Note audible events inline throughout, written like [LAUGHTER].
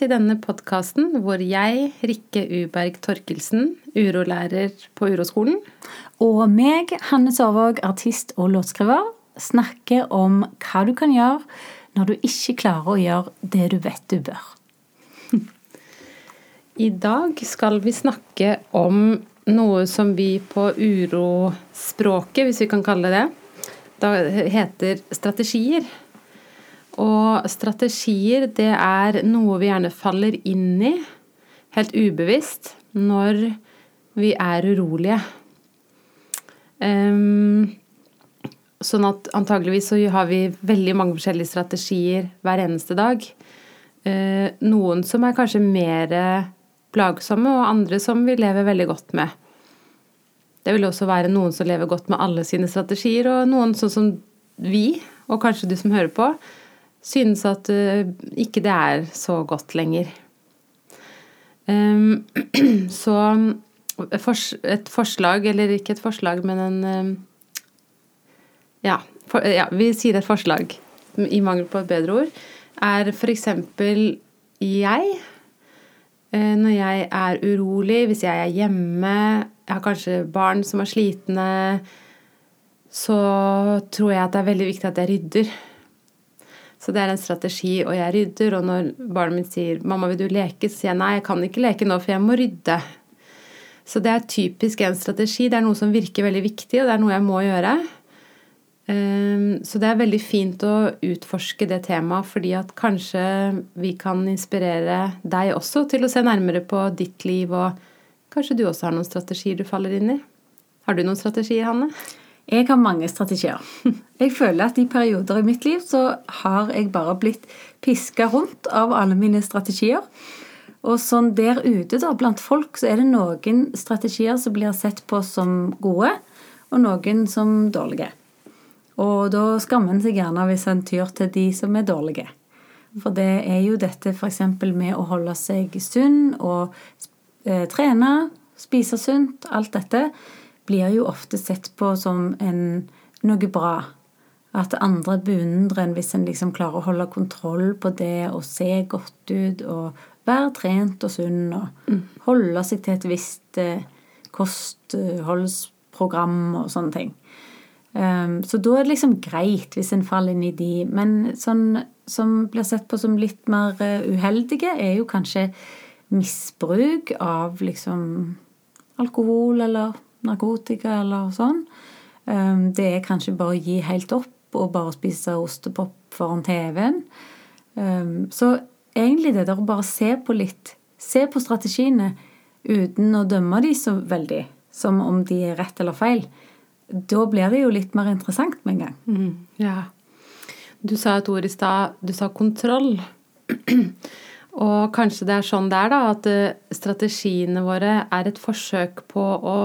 til denne podkasten hvor jeg, Rikke Uberg Torkelsen, urolærer på Uroskolen Og meg, Hanne Sørvåg, artist og låtskriver, snakker om hva du kan gjøre når du ikke klarer å gjøre det du vet du bør. I dag skal vi snakke om noe som vi på urospråket, hvis vi kan kalle det da heter strategier. Og strategier, det er noe vi gjerne faller inn i, helt ubevisst, når vi er urolige. Um, sånn at antageligvis så har vi veldig mange forskjellige strategier hver eneste dag. Uh, noen som er kanskje mer plagsomme, og andre som vi lever veldig godt med. Det vil også være noen som lever godt med alle sine strategier, og noen sånn som vi, og kanskje du som hører på, synes at uh, ikke det er så godt lenger. Um, [CLEARS THROAT] så et forslag, eller ikke et forslag, men en um, ja, for, ja, vi sier et forslag, i mangel på et bedre ord, er f.eks. jeg. Uh, når jeg er urolig, hvis jeg er hjemme, jeg har kanskje barn som er slitne, så tror jeg at det er veldig viktig at jeg rydder. Så det er en strategi, og jeg rydder. Og når barnet mitt sier 'mamma, vil du leke?' så sier jeg nei, jeg kan ikke leke nå, for jeg må rydde. Så det er typisk en strategi. Det er noe som virker veldig viktig, og det er noe jeg må gjøre. Ehm, så det er veldig fint å utforske det temaet, fordi at kanskje vi kan inspirere deg også til å se nærmere på ditt liv, og kanskje du også har noen strategier du faller inn i. Har du noen strategier, Hanne? Jeg har mange strategier. [LAUGHS] Jeg føler at i perioder i mitt liv så har jeg bare blitt piska rundt av alle mine strategier. Og sånn der ute da, blant folk så er det noen strategier som blir sett på som gode, og noen som dårlige. Og da skammer en seg gjerne hvis en tyr til de som er dårlige. For det er jo dette f.eks. med å holde seg sunn og eh, trene, spise sunt, alt dette blir jo ofte sett på som en, noe bra. At andre beundrer en hvis en liksom klarer å holde kontroll på det og se godt ut og være trent og sunn og mm. holde seg til et visst eh, kostholdsprogram og sånne ting. Um, så da er det liksom greit hvis en faller inn i de. Men sånn som blir sett på som litt mer uh, uheldige, er jo kanskje misbruk av liksom alkohol eller narkotika eller sånn. Ehm, det er kanskje bare å gi helt opp og bare spise ostepop foran TV-en. Ehm, så egentlig det der å bare se på litt, se på strategiene uten å dømme de så veldig, som om de er rett eller feil, da blir det jo litt mer interessant med en gang. Mm, ja. Du sa et ord i stad. Du sa kontroll. [CLEARS THROAT] Og kanskje det er sånn det er, da, at eh, strategiene våre er et forsøk på å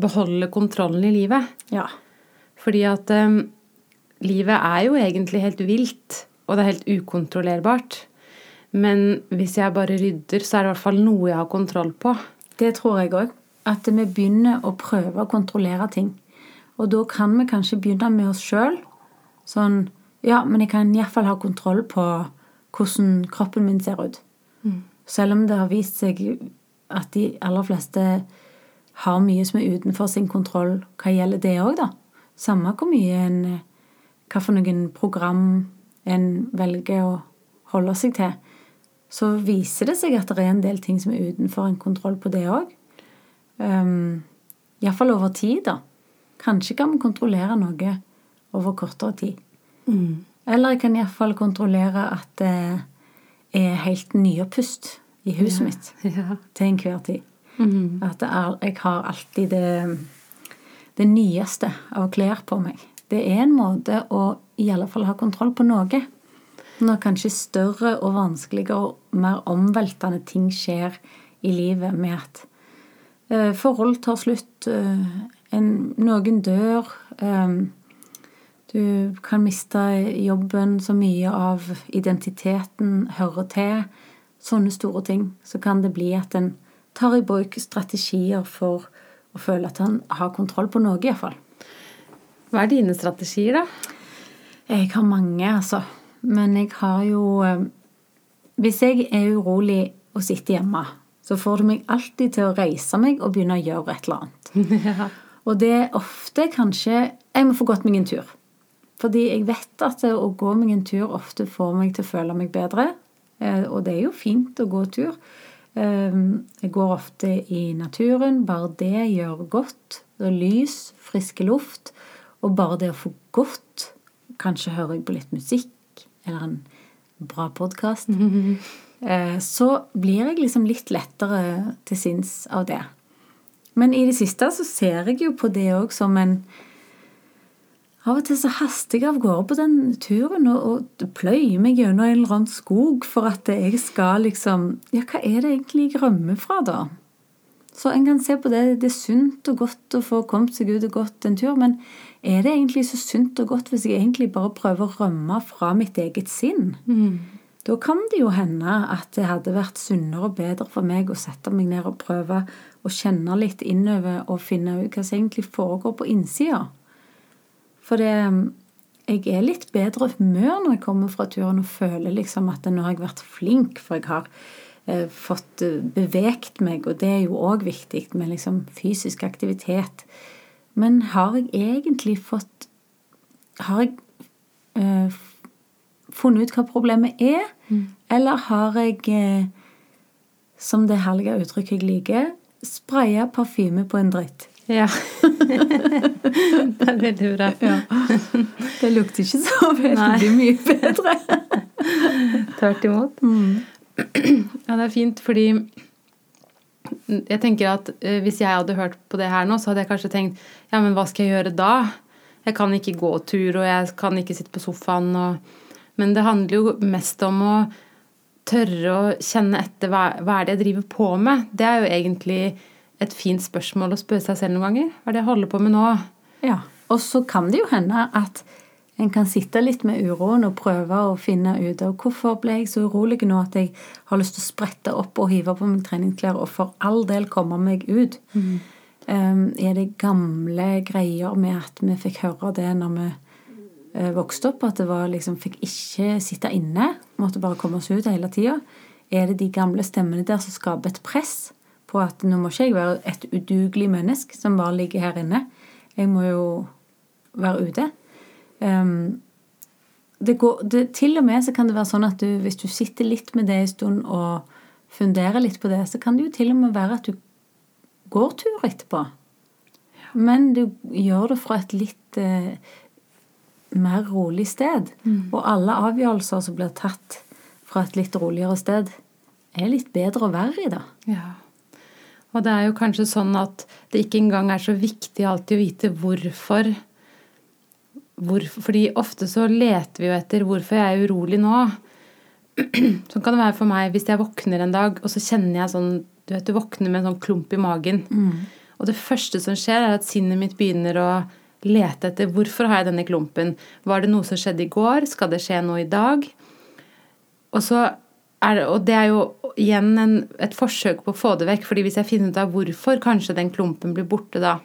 beholde kontrollen i livet. Ja. Fordi at um, livet er jo egentlig helt vilt, og det er helt ukontrollerbart. Men hvis jeg bare rydder, så er det i hvert fall noe jeg har kontroll på. Det tror jeg òg. At vi begynner å prøve å kontrollere ting. Og da kan vi kanskje begynne med oss sjøl. Sånn Ja, men jeg kan iallfall ha kontroll på hvordan kroppen min ser ut. Mm. Selv om det har vist seg at de aller fleste har mye som er utenfor sin kontroll. Hva gjelder det òg, da? Samme hvor mye en Hva for noen program en velger å holde seg til, så viser det seg at det er en del ting som er utenfor en kontroll på det òg. Um, Iallfall over tid, da. Kanskje kan vi kontrollere noe over kortere tid. Mm. Eller jeg kan iallfall kontrollere at det er helt nyoppust i huset ja, mitt [LAUGHS] ja. til enhver tid. Mm. At er, jeg har alltid det, det nyeste av klær på meg. Det er en måte å i alle fall ha kontroll på noe. Når kanskje større og vanskeligere og mer omveltende ting skjer i livet med at eh, forhold tar slutt, eh, en, noen dør eh, Du kan miste jobben, så mye av identiteten hører til. Sånne store ting. Så kan det bli at en tar i bruk strategier for å føle at han har kontroll på noe, iallfall. Hva er dine strategier, da? Jeg har mange, altså. Men jeg har jo eh, hvis jeg er urolig og sitter hjemme, så får det meg alltid til å reise meg og begynne å gjøre et eller annet. [LAUGHS] ja. Og det er ofte kanskje Jeg må få gått meg en tur. Fordi jeg vet at å gå meg en tur ofte får meg til å føle meg bedre. Eh, Og det er jo fint å gå tur. Eh, Jeg går ofte i naturen. Bare det gjør godt. Det er lys, friske luft. Og bare det å få godt Kanskje hører jeg på litt musikk eller en bra podkast. [LAUGHS] Så blir jeg liksom litt lettere til sinns av det. Men i det siste så ser jeg jo på det òg som en Av og til så haster jeg av gårde på den turen og, og pløyer meg gjennom en eller annen skog for at jeg skal liksom Ja, hva er det egentlig jeg rømmer fra, da? Så en kan se på det. Det er sunt og godt å få kommet seg ut og gått en tur, men er det egentlig så sunt og godt hvis jeg egentlig bare prøver å rømme fra mitt eget sinn? Da kan det jo hende at det hadde vært sunnere og bedre for meg å sette meg ned og prøve å kjenne litt innover og finne ut hva som egentlig foregår på innsida. For det, jeg er litt bedre humør når jeg kommer fra turen og føler liksom at nå har jeg vært flink, for jeg har eh, fått eh, bevegt meg, og det er jo òg viktig med liksom fysisk aktivitet. Men har jeg egentlig fått Har jeg eh, funnet ut hva problemet er, eller har jeg, eh, som det herlige uttrykket jeg liker, spraya parfyme på en dritt? Ja. [LAUGHS] det er veldig bra. Det lukter ikke så veldig mye bedre. Tvert imot. Ja, det er fint, fordi jeg tenker at eh, hvis jeg hadde hørt på det her nå, så hadde jeg kanskje tenkt ja, men hva skal jeg gjøre da? Jeg kan ikke gå tur, og jeg kan ikke sitte på sofaen. Og... Men det handler jo mest om å tørre å kjenne etter hva, hva er det jeg driver på med. Det er jo egentlig et fint spørsmål å spørre seg selv noen ganger. Hva er det jeg holder på med nå? Ja, Og så kan det jo hende at en kan sitte litt med uroen og prøve å finne ut av hvorfor ble jeg så urolig nå at jeg har lyst til å sprette opp og hive på meg treningsklær og for all del komme meg ut. Um, er det gamle greier med at vi fikk høre det når vi uh, vokste opp, at det var liksom fikk ikke sitte inne, måtte bare komme oss ut hele tida? Er det de gamle stemmene der som skaper et press på at nå må ikke jeg være et udugelig menneske som bare ligger her inne? Jeg må jo være ute. Um, det går, det, til og med så kan det være sånn at du, hvis du sitter litt med det en stund og funderer litt på det, så kan det jo til og med være at du går tur etterpå. Men du gjør det fra et litt eh, mer rolig sted. Og alle avgjørelser som blir tatt fra et litt roligere sted, er litt bedre å være i, da. Ja. Og det er jo kanskje sånn at det ikke engang er så viktig alltid å vite hvorfor. hvorfor fordi ofte så leter vi jo etter hvorfor jeg er urolig nå. [CLEARS THROAT] Sånn kan det være for meg hvis jeg våkner en dag, og så kjenner jeg sånn Du vet, du våkner med en sånn klump i magen. Og det første som skjer, er at sinnet mitt begynner å lete etter hvorfor har jeg denne klumpen. Var det noe som skjedde i går? Skal det skje noe i dag? Og så det, og det er jo igjen en, et forsøk på å få det vekk. fordi hvis jeg finner ut av hvorfor kanskje den klumpen blir borte da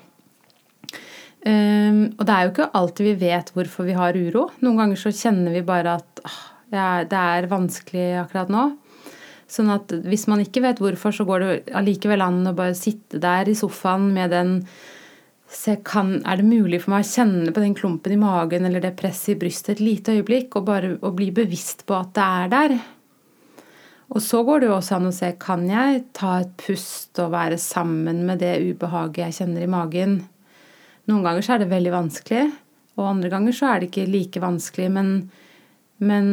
Um, Og det er jo ikke alltid vi vet hvorfor vi har uro. Noen ganger så kjenner vi bare at ah, det er, vanskelig akkurat nå. Sånn at hvis man ikke vet hvorfor, så går det allikevel an å bare sitte der i sofaen med den se, kan, Er det mulig for meg å kjenne på den klumpen i magen eller det presset i brystet et lite øyeblikk, og bare og bli bevisst på at det er der? Og så går det jo også an å se kan jeg ta et pust og være sammen med det ubehaget jeg kjenner i magen. Noen ganger så er det veldig vanskelig, og andre ganger så er det ikke like vanskelig. Men, men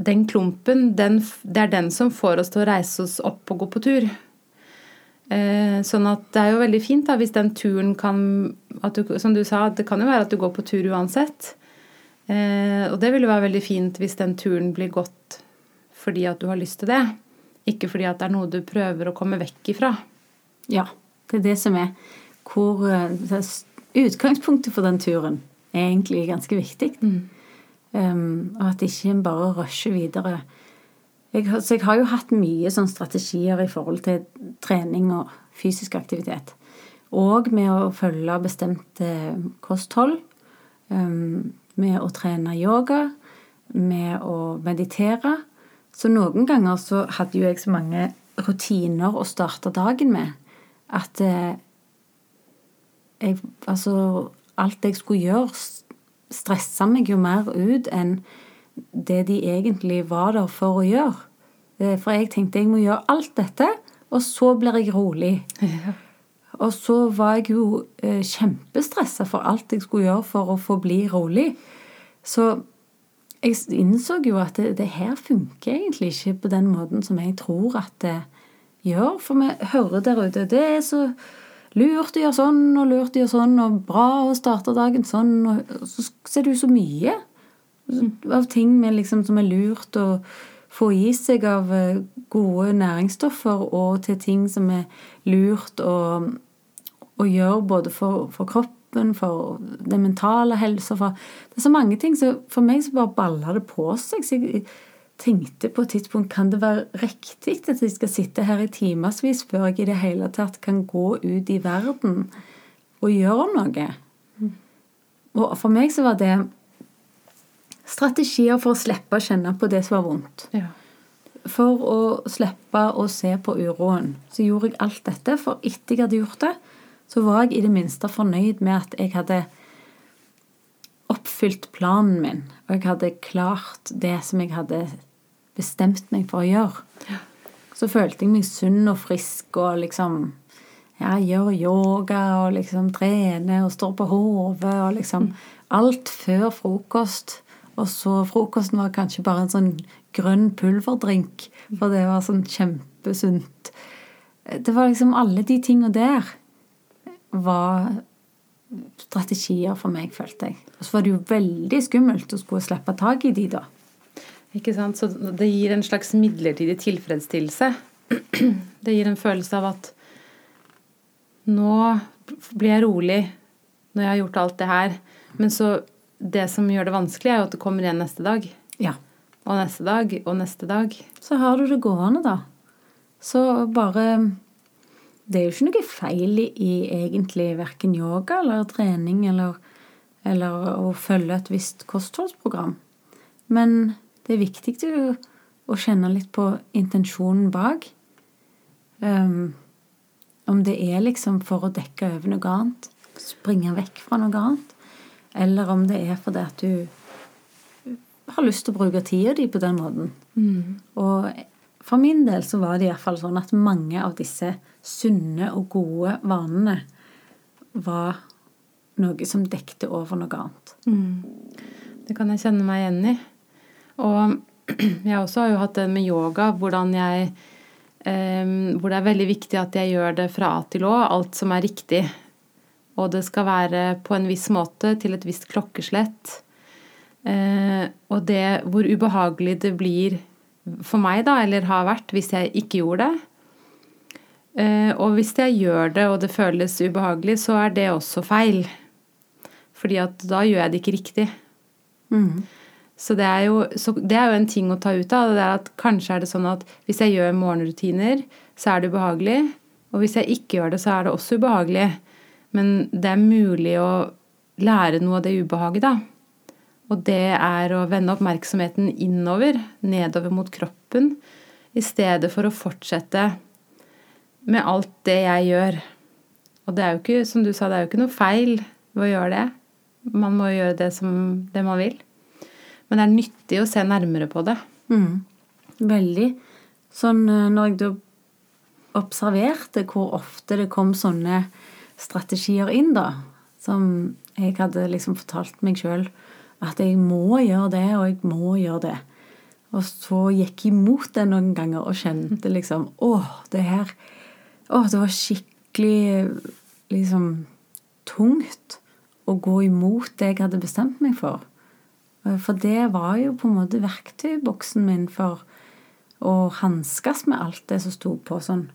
den klumpen, den, det er den som får oss til å reise oss opp og gå på tur. Eh, sånn at det er jo veldig fint da, hvis den turen kan du, Som du sa, det kan jo være at du går på tur uansett. Eh, og det vil jo være veldig fint hvis den turen blir gått fordi at du har lyst til det. Ikke fordi at det er noe du prøver å komme vekk ifra. Ja, det er det som er hvor eh, Utgangspunktet for den turen er egentlig ganske viktig. Um, og at ikke en bare rusher videre. Jeg, så jeg har jo hatt mye sånn strategier i forhold til trening og fysisk aktivitet. Og med å følge bestemte kosthold. Um, med å trene yoga. Med å meditere. Så noen ganger så hadde jo jeg så mange rutiner å starte dagen med at eh, jeg, altså, alt jeg skulle gjøre, stressa meg jo mer ut enn det de egentlig var der for å gjøre. Eh, For jeg tenkte jeg må gjøre alt dette, og så blir jeg rolig. Og så var jeg jo eh, kjempestressa for alt jeg skulle gjøre for å få bli rolig. Så jeg innså jo at det, det her funker egentlig ikke på den måten som jeg tror at det gjør. For vi hører der ute det er så lurt å gjøre sånn og lurt å gjøre sånn, og bra å starte dagen sånn. Og så ser jo så mye av ting liksom, som er lurt å få i seg av eh, gode næringsstoffer, og til ting som er lurt å, å gjøre både for, for kroppen, for den mentale helsa Det er så mange ting, så for meg så bare balla det på seg. Så jeg tenkte på et tidspunkt kan det være riktig at jeg skal sitte her i timevis før jeg i det hele tatt kan gå ut i verden og gjøre noe. Og for meg så var det strategier for å slippe å kjenne på det som var vondt. Ja. For å slippe å se på uroen. Så gjorde jeg alt dette, for etter jeg hadde gjort det, så var jeg i det minste fornøyd med at jeg hadde oppfylt planen min, og jeg hadde klart det som jeg hadde bestemt meg for å gjøre. Så følte jeg meg sunn og frisk og liksom ja, gjør yoga og liksom trener og står på hodet og liksom alt før frokost. Og så frokosten var kanskje bare en sånn grønn pulverdrink, for det var sånn kjempesunt. Det var liksom alle de tinga der var strategier for meg, følte jeg. Og så var det jo veldig skummelt å skulle slippe tak i de, da. Ikke sant? Så det gir en slags midlertidig tilfredsstillelse. [CLEARS THROAT] Det gir en følelse av at nå blir jeg rolig når jeg har gjort alt det her. Men så det som gjør det vanskelig, er jo at det kommer igjen neste dag. Ja. Og neste dag og neste dag. Så har du det gående, da. Så bare Det er jo ikke noe feil i egentlig verken yoga eller trening eller, eller å følge et visst kostholdsprogram. Men det er viktig å, å kjenne litt på intensjonen bak. Um, om det er liksom for å dekke over noe annet, springe vekk fra noe annet, eller om det er fordi at du har lyst til å bruke tida di på den måten. Og for min del så var det iallfall sånn at mange av disse sunne og gode vanene var noe som dekte over noe annet. Det kan jeg kjenne meg igjen i. Og [CLEARS THROAT] jeg også har jo hatt det med yoga, hvordan jeg eh, Hvor det er veldig viktig at jeg gjør det fra A til Å, alt som er riktig. Og det skal være på en viss måte, til et visst klokkeslett. Eh, og det hvor ubehagelig det blir for meg, da, eller har vært, hvis jeg ikke gjorde det. Eh, og hvis jeg gjør det, og det føles ubehagelig, så er det også feil. Fordi at da gjør jeg det ikke riktig. Så det, er jo, så det er jo en ting å ta ut av. Det er at Kanskje er det sånn at hvis jeg gjør morgenrutiner, så er det ubehagelig. Og hvis jeg ikke gjør det, så er det også ubehagelig. Men det er mulig å lære noe av det ubehaget, da. Og det er å vende oppmerksomheten innover, nedover mot kroppen, i stedet for å fortsette med alt det jeg gjør. Og det er jo ikke, som du sa, det er jo ikke noe feil ved å gjøre det. Man må gjøre det, som, det man vil. Men det er nyttig å se nærmere på det. Mm. Veldig. Sånn eh, når jeg da observerte hvor ofte det kom sånne strategier inn, da, som jeg hadde liksom fortalt meg sjøl at jeg må gjøre det, og jeg må gjøre det. Og så gikk jeg imot det noen ganger og kjente liksom Å, det her Å, det var skikkelig liksom tungt å gå imot det jeg hadde bestemt meg for. For det var jo på en måte verktøyboksen min for å hanskes med alt det som sto på sånn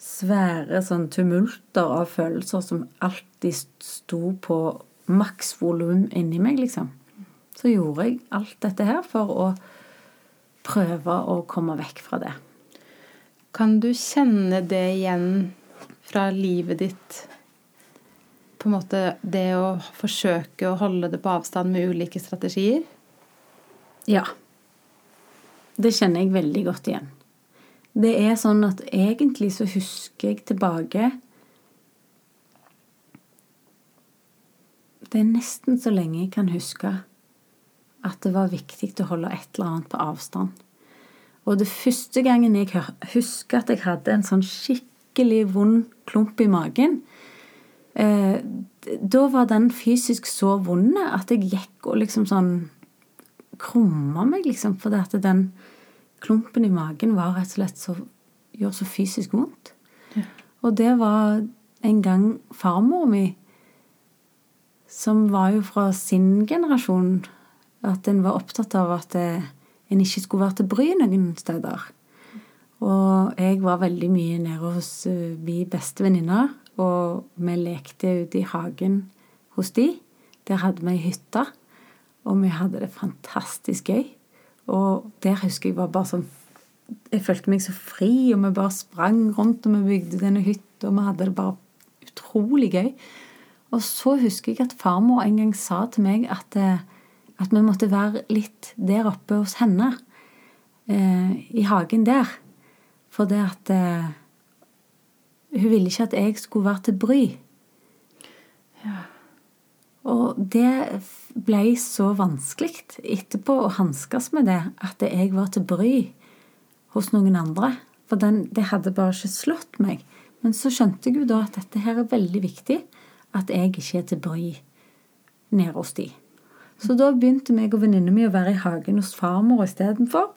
svære sånn tumulter av følelser som alltid sto på maks volum inni meg, liksom. Så gjorde jeg alt dette her for å prøve å komme vekk fra det. Kan du kjenne det igjen fra livet ditt? På en måte det å forsøke å holde det på avstand med ulike strategier? Ja. det kjenner jeg veldig godt igjen. Det er sånn at egentlig så husker jeg tilbake Det er nesten så lenge jeg kan huske at det var viktig å holde et eller annet på avstand. Og det første gangen jeg husker at jeg hadde en sånn skikkelig vond klump i magen, eh, da var den fysisk så vond at jeg gikk og liksom sånn krumma meg, liksom, For at den klumpen i magen var rett og slett så gjorde så fysisk vondt. Ja. Og det var en gang farmor mi, som var jo fra sin generasjon, at en var opptatt av at en ikke skulle være til bry noen steder. Og jeg var veldig mye nede hos uh, min beste venninne, og vi lekte ute i hagen hos de. Der hadde vi ei hytte, og vi hadde det fantastisk gøy. Og der husker jeg var bare sånn Jeg følte meg så fri, og vi bare sprang rundt, og vi bygde denne hytta, og vi hadde det bare utrolig gøy. Og så husker jeg at farmor en gang sa til meg at, eh, at vi måtte være litt der oppe hos henne. Eh, I hagen der. For det at eh, Hun ville ikke at jeg skulle være til bry. Ja. Og det ble så vanskelig etterpå å hanskes med det at jeg var til bry hos noen andre. For den, det hadde bare ikke slått meg. Men så skjønte jeg jo da at dette her er veldig viktig. At jeg ikke er til bry nede hos de. Så da begynte meg og venninna min å være i hagen hos farmor istedenfor.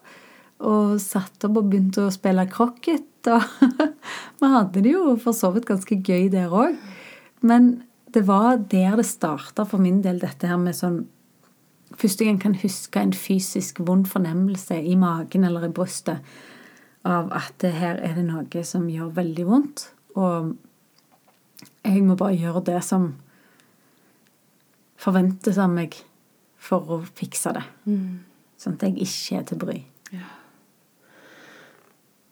Og satt opp og begynte å spille krokket. Og [LAUGHS] vi hadde det jo for så vidt ganske gøy der òg. Men det var der det starta for min del, dette her med sånn Første gang kan huske en fysisk vond fornemmelse i magen eller i brystet av at her er det noe som gjør veldig vondt. Og jeg må bare gjøre det som forventes av meg for å fikse det. Mm. Sånn at jeg ikke er til bry. Ja.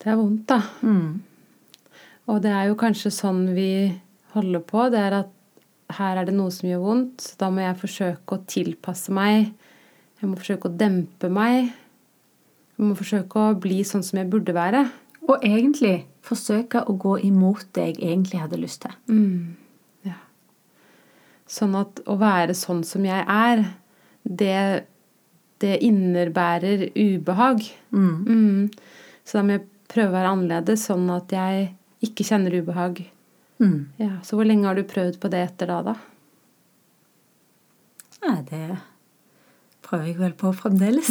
Det er vondt, da. Mm. Og det er jo kanskje sånn vi holder på. Det er at her er det noe som gjør vondt, så da må jeg forsøke å tilpasse meg. Jeg må forsøke å dempe meg. Jeg må forsøke å bli sånn som jeg burde være. Og egentlig forsøke å gå imot det jeg egentlig hadde lyst til. Mm. Ja. Sånn at å være sånn som jeg er, det, det innebærer ubehag. Mm. Mm. Så da må jeg prøve å være annerledes, sånn at jeg ikke kjenner ubehag. Mm. Ja, Så hvor lenge har du prøvd på det etter da, da? Nei, det prøver jeg vel på fremdeles.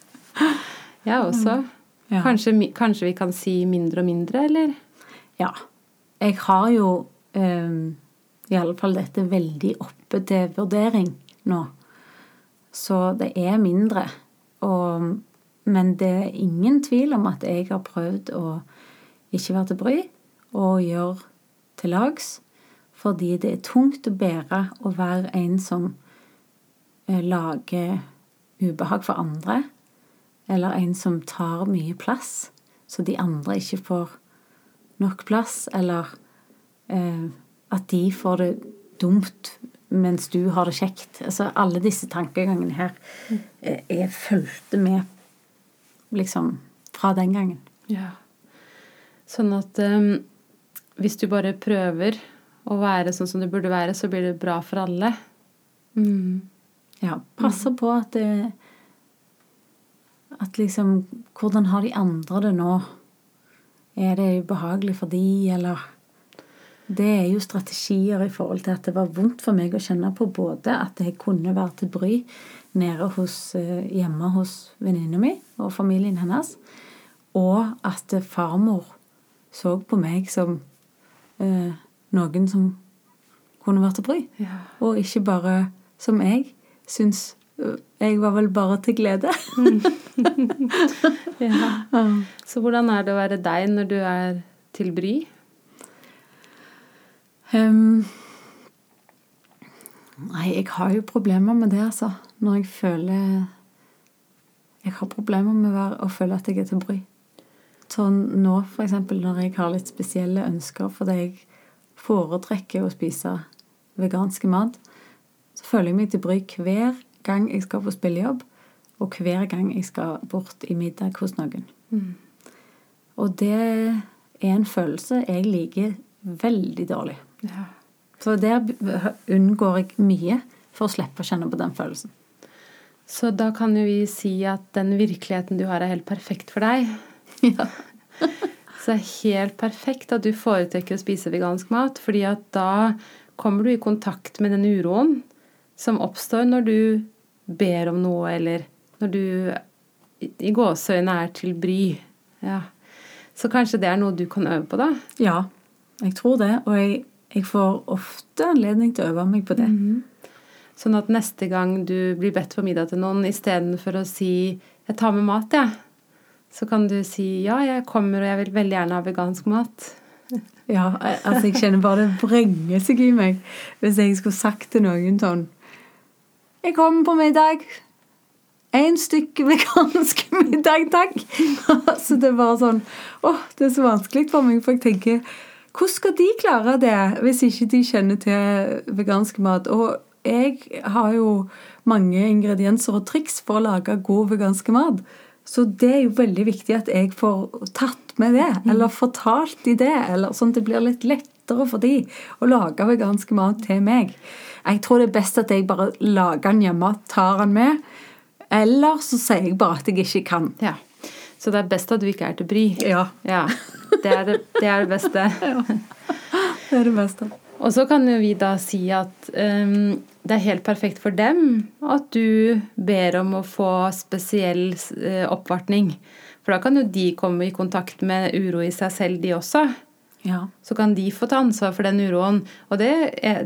[LAUGHS] jeg også. Ja. Kanskje, kanskje, vi kan si mindre og mindre, eller? Ja. Jeg har jo um, i alle fall dette veldig oppe til vurdering nå. Så det er mindre. Og, men det er ingen tvil om at jeg har prøvd å ikke være til bry og gjøre til lags. Fordi det er tungt å bære å være en som eh, lager ubehag for andre. Eller en som tar mye plass, så de andre ikke får nok plass. Eller eh, at de får det dumt mens du har det kjekt. Altså alle disse tankegangene her eh, jeg fulgte med liksom fra den gangen. Ja. Sånn at um, hvis du bare prøver å være sånn som du burde være, så blir det bra for alle. Mm. Ja. Passer på at det At liksom Hvordan har de andre det nå? Er det ubehagelig for de, eller Det er jo strategier i forhold til at det var vondt for meg å kjenne på både at jeg kunne være til bry nede hos, eh, hjemme hos venninna mi og familien hennes, og at farmor så på meg som eh, noen som kunne vært til bry. Ja. Og ikke bare som jeg syns eh, jeg var vel bare til glede. [LAUGHS] [LAUGHS] ja. Så hvordan er det å være deg når du er til bry? Um, nei, jeg har jo problemer med det, altså. Når jeg føler Jeg har problemer med å føle at jeg er til bry. Sånn nå, f.eks. når jeg har litt spesielle ønsker fordi jeg foretrekker å spise veganske mat, så føler jeg meg til bry hver gang jeg skal på spillejobb. og hver gang jeg skal bort i middag hos noen. Og det er en følelse jeg liker veldig dårlig. Ja. Så der unngår jeg mye for å slippe å kjenne på den følelsen. Så da kan jo vi si at den virkeligheten du har, er helt perfekt for deg. [LAUGHS] Ja. Så det er helt perfekt at du foretrekker å spise vegansk mat, fordi at da kommer du i kontakt med den uroen som oppstår når du ber om noe, eller når du i- gåseøynene er til bry. Ja. Så kanskje det er noe du kan øve på, da? Ja, jeg tror det. Og jeg, jeg får ofte anledning til å øve meg på det. Sånn at neste gang du blir bedt på middag til noen, istedenfor å si 'jeg tar med mat', jeg, så kan du si 'ja, jeg kommer, og jeg vil veldig gjerne ha vegansk mat'. [LAUGHS] Ja, altså jeg kjenner bare det vrenger seg i meg hvis jeg skulle sagt til noen sånn Jeg kommer på middag. Én stykke vegansk [LAUGHS] middag, takk. [LAUGHS] Altså det er bare sånn Åh, det er så vanskelig for meg, for jeg tenker Hvordan skal de klare det hvis ikke de kjenner til vegansk mat? Og jeg har jo mange ingredienser og triks for å lage god vegansk mat. Så det er jo veldig viktig at jeg får tatt med det, eller fortalt de det, eller sånn at det blir litt lettere for de å lage vegansk mat til meg. Jeg tror det er best at jeg bare lager den hjemme, tar den med, eller så sier jeg bare at jeg ikke kan. Ja. Så det er best at du ikke er til bry. Ja, Ja. Det er det, det, er det beste. [LAUGHS] det er det beste. Og så kan jo vi da si at um, det er helt perfekt for dem at du ber om å få spesiell uh, oppvartning. For da kan jo de komme i kontakt med uro i seg selv, de også. Ja. Så kan de få ta ansvar for den uroen. Og det,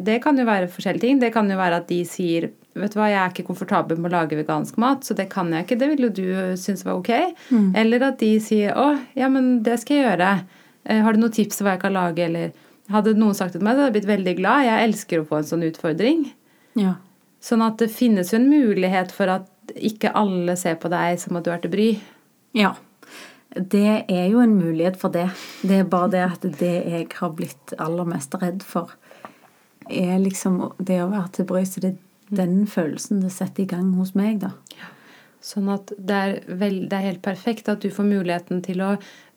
det kan jo være forskjellige ting. Det kan jo være at de sier Vet du hva, jeg er ikke komfortabel med å lage vegansk mat, så det kan jeg ikke. Det ville jo du synes var ok. Eller at de sier å, ja, men det skal jeg gjøre. Eh, Har du noen tips til hva jeg kan lage, eller Hadde noen sagt det til meg, så hadde jeg blitt veldig glad. Jeg elsker å få en sånn utfordring. ja. Sånn at det finnes jo en mulighet for at ikke alle ser på deg som at du er til bry. Ja. Det er jo en mulighet for det. Det er bare det at det jeg har blitt aller mest redd for, er liksom det å være til bry. Så det er den følelsen det setter i gang hos meg, da. Sånn at det er, vel, det er helt perfekt at du får muligheten til å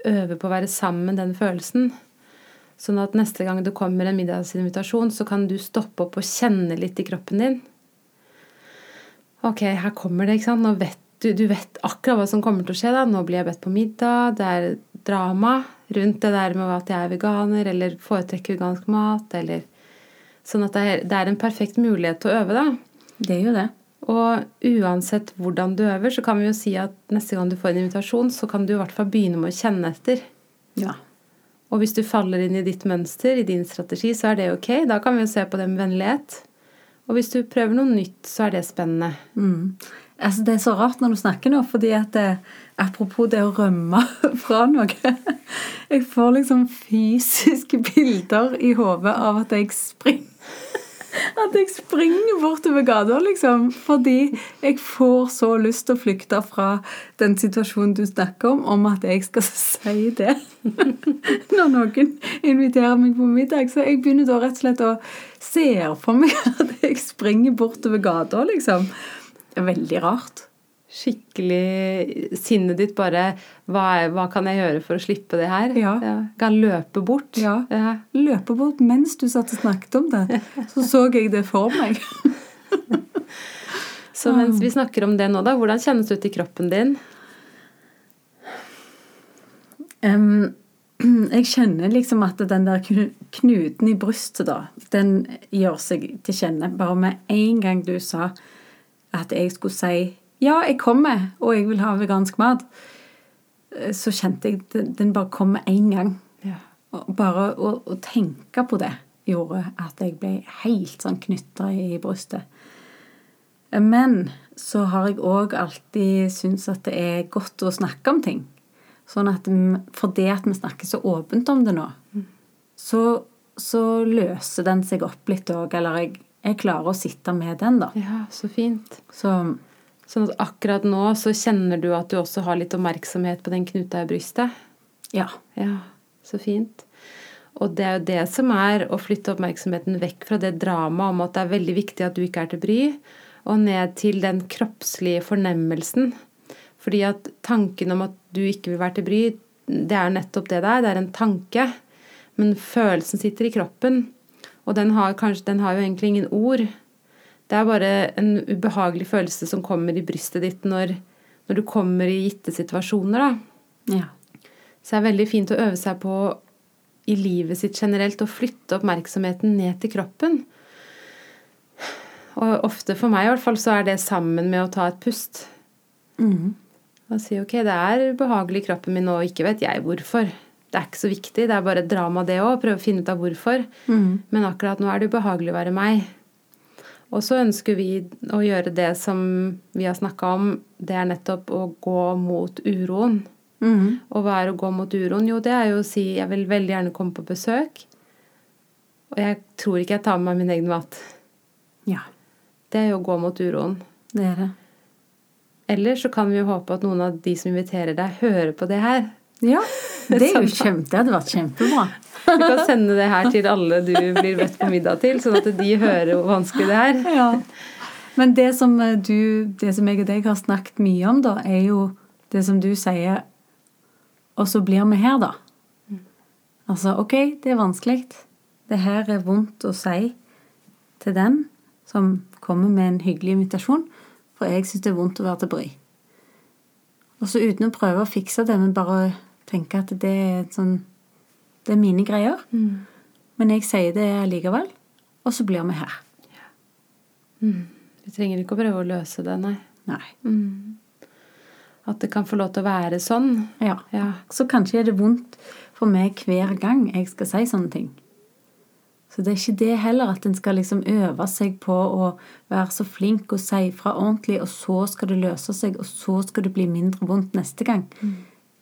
øve på å være sammen med den følelsen. Sånn at neste gang det kommer en middagsinvitasjon, så kan du stoppe opp og kjenne litt i kroppen din. Ok, her kommer det, ikke sant. Nå vet du, du vet akkurat hva som kommer til å skje. da. Nå blir jeg bedt på middag. Det er drama rundt det der med at jeg er veganer eller foretrekker vegansk mat. eller Sånn at det er, det er en perfekt mulighet til å øve, da. Det er jo det. Og uansett hvordan du øver, så kan vi jo si at neste gang du får en invitasjon, så kan du i hvert fall begynne med å kjenne etter. Ja. Og hvis du faller inn i ditt mønster, i din strategi, så er det ok. Da kan vi jo se på det med vennlighet. Og hvis du prøver noe nytt, så er det spennende. Mm. Altså, det er så rart når du snakker nå, fordi at det, apropos det å rømme [LAUGHS] fra noe Jeg får liksom fysiske bilder i hodet av at jeg springer At jeg springer bortover gata, liksom. Fordi jeg får så lyst til å flykte fra den situasjonen du snakker om, om at jeg skal [LAUGHS] si det når noen inviterer meg på middag. Så jeg begynner da rett og slett å se for meg at jeg springer bortover gata, liksom. Veldig rart. Skikkelig sinnet ditt bare hva, er, hva kan jeg gjøre for å slippe det her? Ja. Kan løpe bort. Ja. Ja. Løpe bort mens du satt og snakket om det, så så jeg det for meg. [LAUGHS] Så mens vi snakker om det nå, da, hvordan kjennes det ut i kroppen din? Um, [CLEARS THROAT] jeg kjenner liksom at den der knuten i brystet, da, den gjør seg til kjenne. Bare med en gang du sa at jeg skulle si ja, jeg kommer, og jeg vil ha vegansk mat, eh, så kjente jeg den- den bare kom med en gang. Ja. Bare å, å tenke på det gjorde at jeg ble helt sånn knytta i brystet. Men så har jeg òg alltid syntes at det er godt å snakke om ting. Sånn at m- fordi at vi snakker så åpent om det nå, så, så løser den seg opp litt òg. Eller jeg, jeg klarer å sitte med den, da. ja, så fint. Så Sånn at akkurat nå så kjenner du at du også har litt oppmerksomhet på den knuta i brystet. ja. Ja, så fint. Og det er jo det som er å flytte oppmerksomheten vekk fra det dramaet om at det er veldig viktig at du ikke er til bry, og ned til den kroppslige fornemmelsen. Fordi at tanken om at du ikke vil være til bry, det er nettopp det det er. Det er en tanke. Men følelsen sitter i kroppen. Og den har, kanskje, den har jo egentlig ingen ord. Det er bare en ubehagelig følelse som kommer i brystet ditt når, når du kommer i gitte situasjoner. da. Ja. Så det er veldig fint å øve seg på i livet sitt generelt å flytte oppmerksomheten ned til kroppen. Og ofte for meg i hvert fall så er det sammen med å ta et pust. Mm. Og si ok, det er ubehagelig i kroppen min nå, og ikke vet jeg hvorfor. Det er ikke så viktig, det er bare et drama det òg. Prøve å finne ut av hvorfor. Mm. Men akkurat nå er det ubehagelig å være meg. Og så ønsker vi å gjøre det som vi har snakka om. Det er nettopp å gå mot uroen. Mm. Og hva er å gå mot uroen? Jo, det er jo å si jeg vil veldig gjerne komme på besøk. Og jeg tror ikke jeg tar med meg min egen mat. Ja, Det er jo å gå mot uroen. det er det. Eller så kan vi jo håpe at noen av de som inviterer deg, hører på det her. Ja, [LAUGHS] det er jo kjempe, det hadde vært kjempebra. Vi kan sende det her til alle du blir bedt på middag til, sånn at de hører hvor vanskelig det er. Ja. Men det som eh, du, det som jeg og deg har snakket mye om, da, er jo det som du sier Og så blir vi her, da. Altså, OK, det er vanskelig. Det her er vondt å si til den som kommer med en hyggelig invitasjon, for jeg syns det er vondt å være til bry. Og så uten å prøve å fikse det, men bare tenke at det er et sånn Det er mine greier. Men jeg sier det likevel, og så blir vi her. Vi trenger ikke å prøve å løse det, nei. Nei. At det kan få lov til å være sånn. Ja. Ja. Så kanskje er det vondt for meg hver gang jeg skal si sånne ting. Så det er ikke det heller, at en skal liksom øve seg på å være så flink og si fra ordentlig, og så skal det løse seg, og så skal det bli mindre vondt neste gang.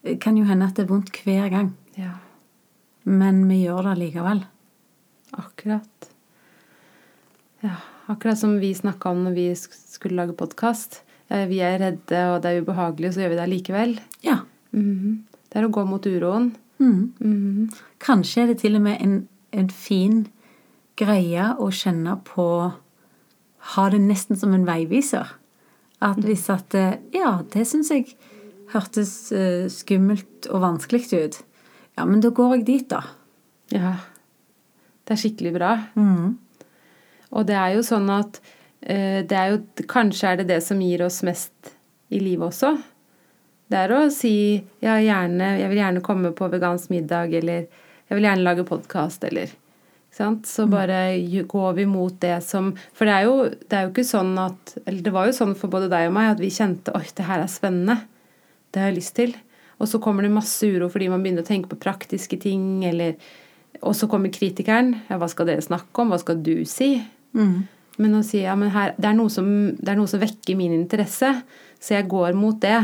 Det kan jo hende at det er vondt hver gang, ja. Men vi gjør det likevel. Akkurat. Ja, akkurat som vi snakka om når vi skulle lage podkast. Vi er redde, og det er ubehagelig, så gjør vi det likevel. Ja. Mhm. Det er å gå mot uroen. Mm. Mm -hmm. Kanskje er det til og med en, en fin greie å kjenne på Ha det nesten som en veiviser. At hvis at eh, Ja, det syns jeg hørtes eh, skummelt og vanskelig ut. Ja, men da går jeg dit, da. Ja. Det er skikkelig bra. Mm. Og det er jo sånn at eh, det er jo, Kanskje er det det som gir oss mest i livet også. Det er å si ja, gjerne, jeg vil gjerne komme på vegansk middag, eller jeg vil gjerne lage podkast, eller sant? Så bare går vi mot det som For det er, jo, det er jo ikke sånn at Eller det var jo sånn for både deg og meg at vi kjente oi, det her er spennende. Det har jeg lyst til. Og så kommer det masse uro fordi man begynner å tenke på praktiske ting, eller Og så kommer kritikeren. Ja, hva skal dere snakke om? Hva skal du si? Mm. Men å si ja, men her, det, er som, det er noe som vekker min interesse, så jeg går mot det.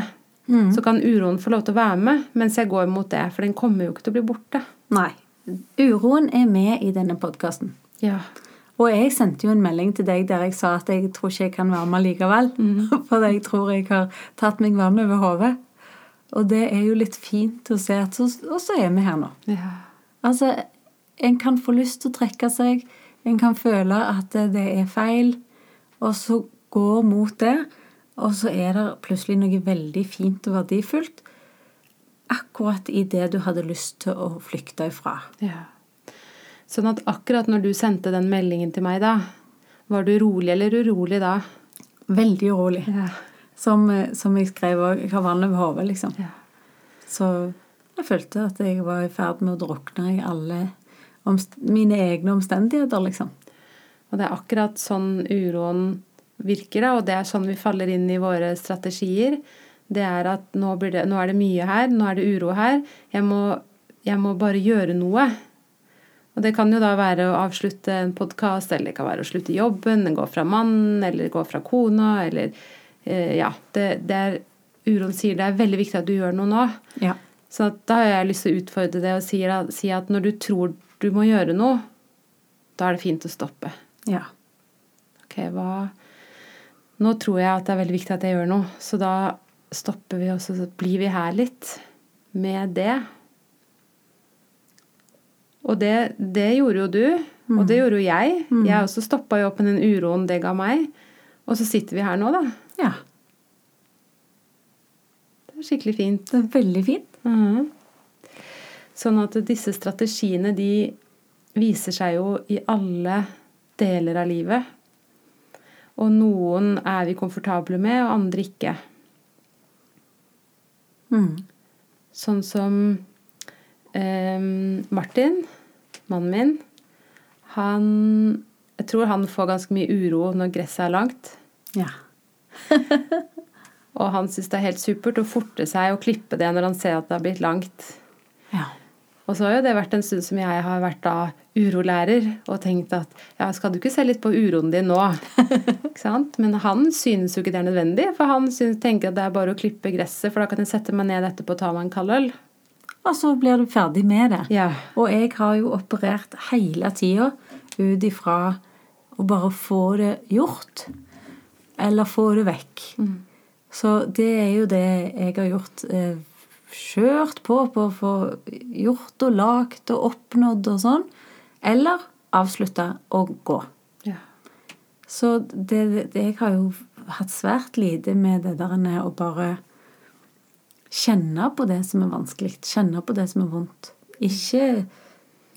Så kan uroen få lov til å være med mens jeg går mot det, for den kommer jo ikke til å bli borte. Nei. Uroen er med i denne podkasten. Ja. Og jeg sendte jo en melding til deg der jeg sa at jeg tror ikke jeg kan være med likevel. [LAUGHS] For jeg tror jeg har tatt meg vann over hodet. Og det er jo litt fint å se at Og så er vi her nå. ja. Altså, en kan få lyst til å trekke seg. En kan føle at det er feil. Og så gå mot det. Og så er det plutselig noe veldig fint og verdifullt akkurat i det du hadde lyst til å flykte ifra. ja. Sånn at akkurat når du sendte den meldingen til meg da, var du rolig eller urolig da? Veldig urolig. Ja. Som, eh, som jeg skrev òg. Jeg har vann over hodet, liksom. Ja. Så jeg følte at jeg var i ferd med å drukne i alle mine egne omstendigheter, liksom. Og det er akkurat sånn uroen virker, og det er sånn vi faller inn i våre strategier. Det er at nå, blir det, nå er det mye her, nå er det uro her. Jeg må, jeg må bare gjøre noe. Og det kan jo da være å avslutte en podkast, eller det kan være å slutte jobben, gå fra mannen, eller gå fra kona, eller Ja. Det, det er Uroen sier det er veldig viktig at du gjør noe nå. Ja. Så at da har jeg lyst til å utfordre det og si, si at når du tror du må gjøre noe, da er det fint å stoppe. Ja. Ok, hva Nå tror jeg at det er veldig viktig at jeg gjør noe, så da stopper vi, og så blir vi her litt med det. Og det, det gjorde jo du, og det gjorde jo jeg. Jeg også stoppa jo opp med den uroen det ga meg. Og så sitter vi her nå, da. Ja. Det er skikkelig fint. Det er veldig fint. Mhm. Sånn at disse strategiene, de viser seg jo i alle deler av livet. Og noen er vi komfortable med, og andre ikke. Mm. Sånn som eh, Martin, mannen min, han Jeg tror han får ganske mye uro når gresset er langt. Ja. [LAUGHS] Og han syns det er helt supert å forte seg og klippe det når han ser at det har blitt langt. Ja. Og så har jo det vært en stund som jeg har vært da urolærer og tenkt at ja, skal du ikke se litt på uroen din nå? [LAUGHS] ikke sant? Men han synes jo ikke det er nødvendig, for han synes, tenker at det er bare å klippe gresset, for da kan jeg sette meg ned etterpå og ta meg en kald øl. Og så blir du ferdig med det. Ja. Og jeg har jo operert hele tida ut ifra å bare få det gjort. Eller få det vekk. Så det er jo det jeg har gjort. Eh, kjørt på på å få gjort og lagd og oppnådd og sånn. Eller avslutta og gå. ja. Så det, det, jeg har jo hatt svært lite med det der å bare kjenne på det som er vanskelig. Kjenne på det som er vondt. Ikke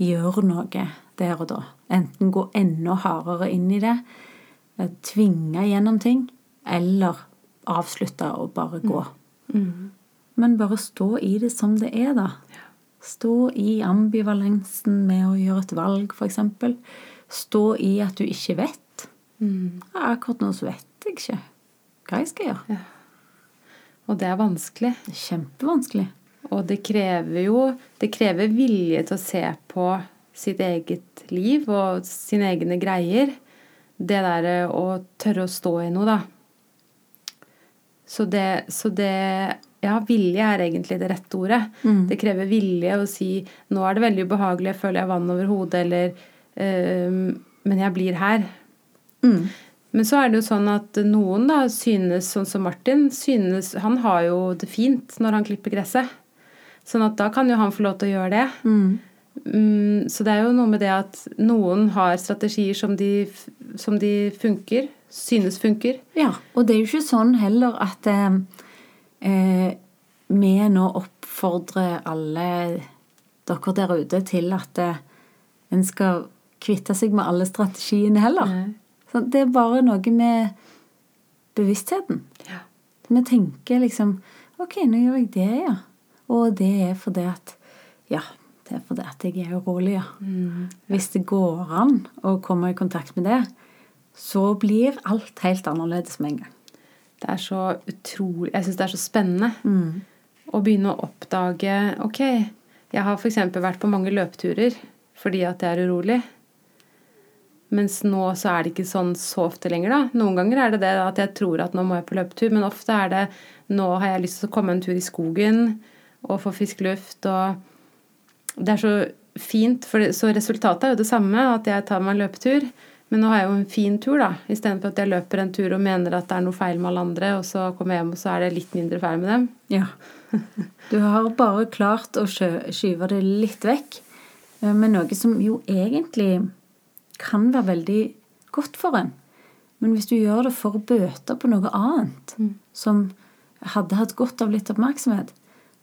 gjøre noe der og da. Enten gå enda hardere inn i det, tvinge gjennom ting, eller avslutte og bare gå. Men bare stå i det som det er, da. Stå i ambivalensen med å gjøre et valg, f.eks. Stå i at du ikke vet. Ja, akkurat nå så vet jeg ikke hva jeg skal gjøre. Og det er vanskelig. Det er kjempevanskelig. Og det krever jo Det krever vilje til å se på sitt eget liv og sine egne greier. Det derre å tørre å stå i noe, da. Så det, så det Ja, vilje er egentlig det rette ordet. Det krever vilje å si 'nå er det veldig ubehagelig, jeg føler jeg vann over hodet', eller ehm, 'men jeg blir her'. Men så er det jo sånn at noen da synes, sånn som Martin, synes Han har jo det fint når han klipper gresset. Sånn at da kan jo han få lov til å gjøre det. Mm, så det er jo noe med det at noen har strategier som de, som de funker, synes funker. Ja, og det er jo ikke sånn heller at eh, eh, vi nå oppfordrer alle dere der ute til at eh, en skal kvitte seg med alle strategiene heller. Så det er bare noe med bevisstheten. Ja. Vi tenker liksom Ok, nå gjør jeg det, ja. Og det er fordi at Ja, det er fordi at jeg er urolig, ja. Hvis det går an å komme i kontakt med det, så blir alt helt annerledes med en gang. Det er så utrolig Jeg syns det er så spennende å begynne å oppdage Ok, jeg har f.eks. vært på mange løpeturer fordi at jeg er urolig. Mens nå så er det ikke sånn så ofte lenger, da. Noen ganger er det det at jeg tror at nå må jeg på løpetur, men ofte er det nå har jeg lyst til å komme en tur i skogen og få frisk luft og Det er så fint, for det, så resultatet er jo det samme, at jeg tar meg en løpetur. Men nå har jeg jo en fin tur, da, istedenfor at jeg løper en tur og mener at det er noe feil med alle andre, og så kommer jeg hjem, og så er det litt mindre feil med dem. Ja. [LAUGHS] Du har bare klart å skyve det litt vekk eh, med noe som jo egentlig kan være veldig godt for en. Men hvis du gjør det for å bøte på noe annet som hadde hatt godt av litt oppmerksomhet,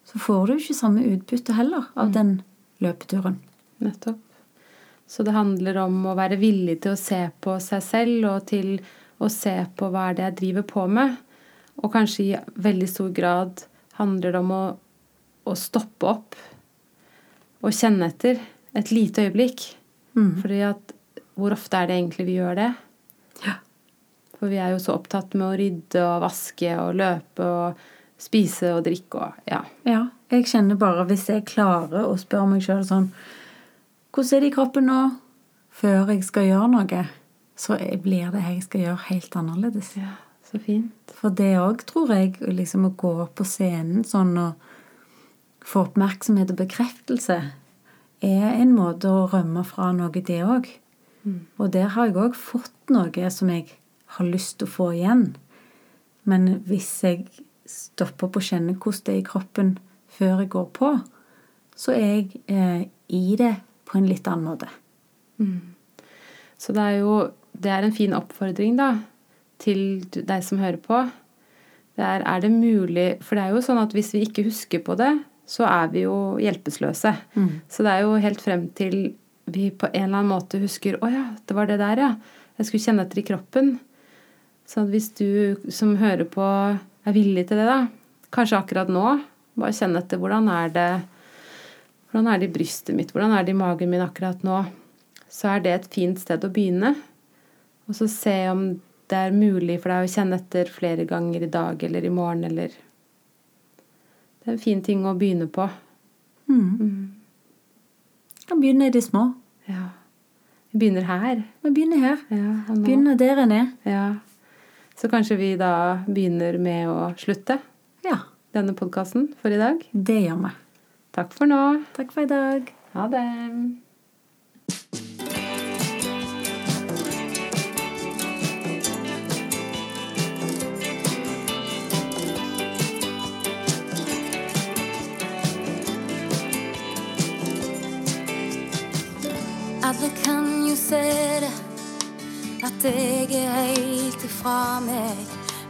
så får du ikke samme utbytte heller av den løpeturen. Nettopp. Så det handler om å være villig til å se på seg selv og til å se på hva er det jeg driver på med. Og kanskje i veldig stor grad handler det om å, å stoppe opp og kjenne etter et lite øyeblikk. Fordi at hvor ofte er det egentlig vi gjør det? Ja. For vi er jo så opptatt med å rydde og vaske og løpe og spise og drikke og ja. Ja, jeg kjenner bare hvis jeg klarer å spørre meg sjøl sånn Hvordan er det i kroppen nå? Før jeg skal gjøre noe, så blir det jeg skal gjøre, helt annerledes. ja. Så fint. For det òg, tror jeg, liksom å gå på scenen sånn og få oppmerksomhet og bekreftelse, er en måte å rømme fra noe, det òg. Og der har jeg òg fått noe som jeg har lyst til å få igjen. Men hvis jeg stopper opp og kjenner hvordan det er i kroppen før jeg går på, så er jeg eh, i det på en litt annen måte. Så det er jo det er en fin oppfordring, da, til deg som hører på, det er er det mulig For det er jo sånn at hvis vi ikke husker på det, så er vi jo hjelpeløse. Så det er jo helt frem til vi på en eller annen måte husker Å ja, det var det der, ja. Jeg skulle kjenne etter i kroppen. Så hvis du som hører på, er villig til det, da, kanskje akkurat nå, bare kjenne etter hvordan er det hvordan er det i brystet mitt, hvordan er det i magen min akkurat nå, så er det et fint sted å begynne. Og så se om det er mulig for deg å kjenne etter flere ganger i dag eller i morgen eller Det er en fin ting å begynne på. Kan begynne i det små. Ja. Vi begynner her. Vi begynner her. Ja, Begynner der en er. ja. Så kanskje vi da begynner med å slutte Ja, denne podkasten for i dag. det gjør vi. Takk for nå. Takk for i dag. Ha det. Alle kan jo se det, at jeg er helt ifra meg.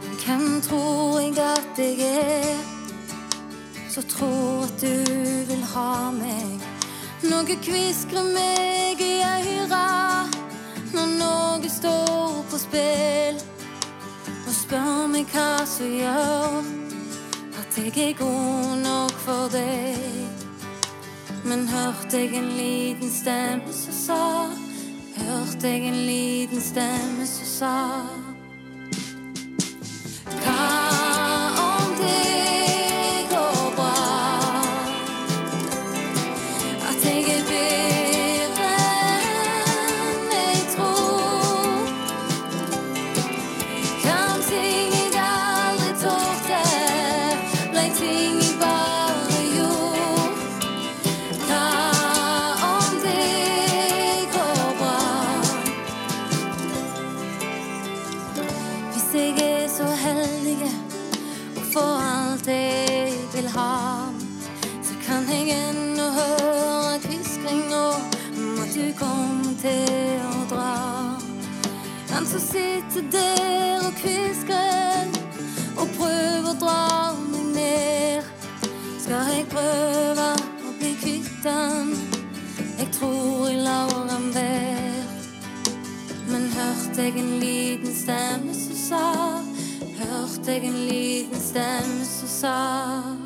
Men hvem tror jeg at jeg er, så tror at du vil ha meg? Noe kviskrer meg i øret når noe står på spill. Og spør meg hva som gjør at jeg er god nok for deg. Men hørte jeg en liten stemme som sa Hørte jeg en liten stemme som sa Han som sitter der og kvisker og prøver å dra meg ned. Skal jeg prøve å bli kvitt han? Jeg tror jeg lar han være. Men hørte jeg en liten stemme som sa Hørte jeg en liten stemme som sa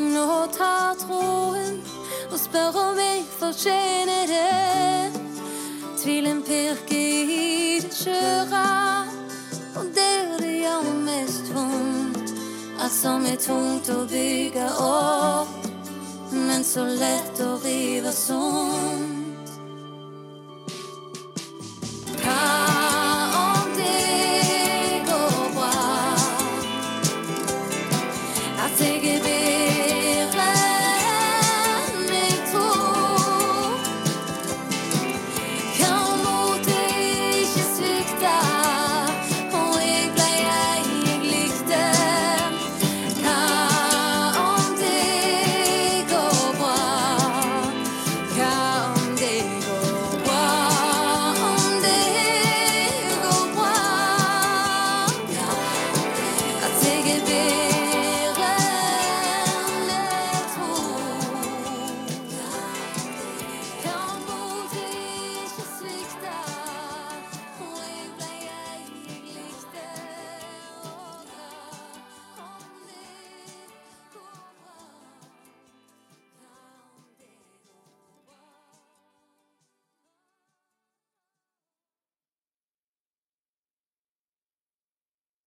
tvilen og tar troen og spør om jeg fortjener det. Tvilen pirker i det skjøre, og der det gjør mest vondt. Alt som er tungt å bygge opp, men så lett å rive sånn.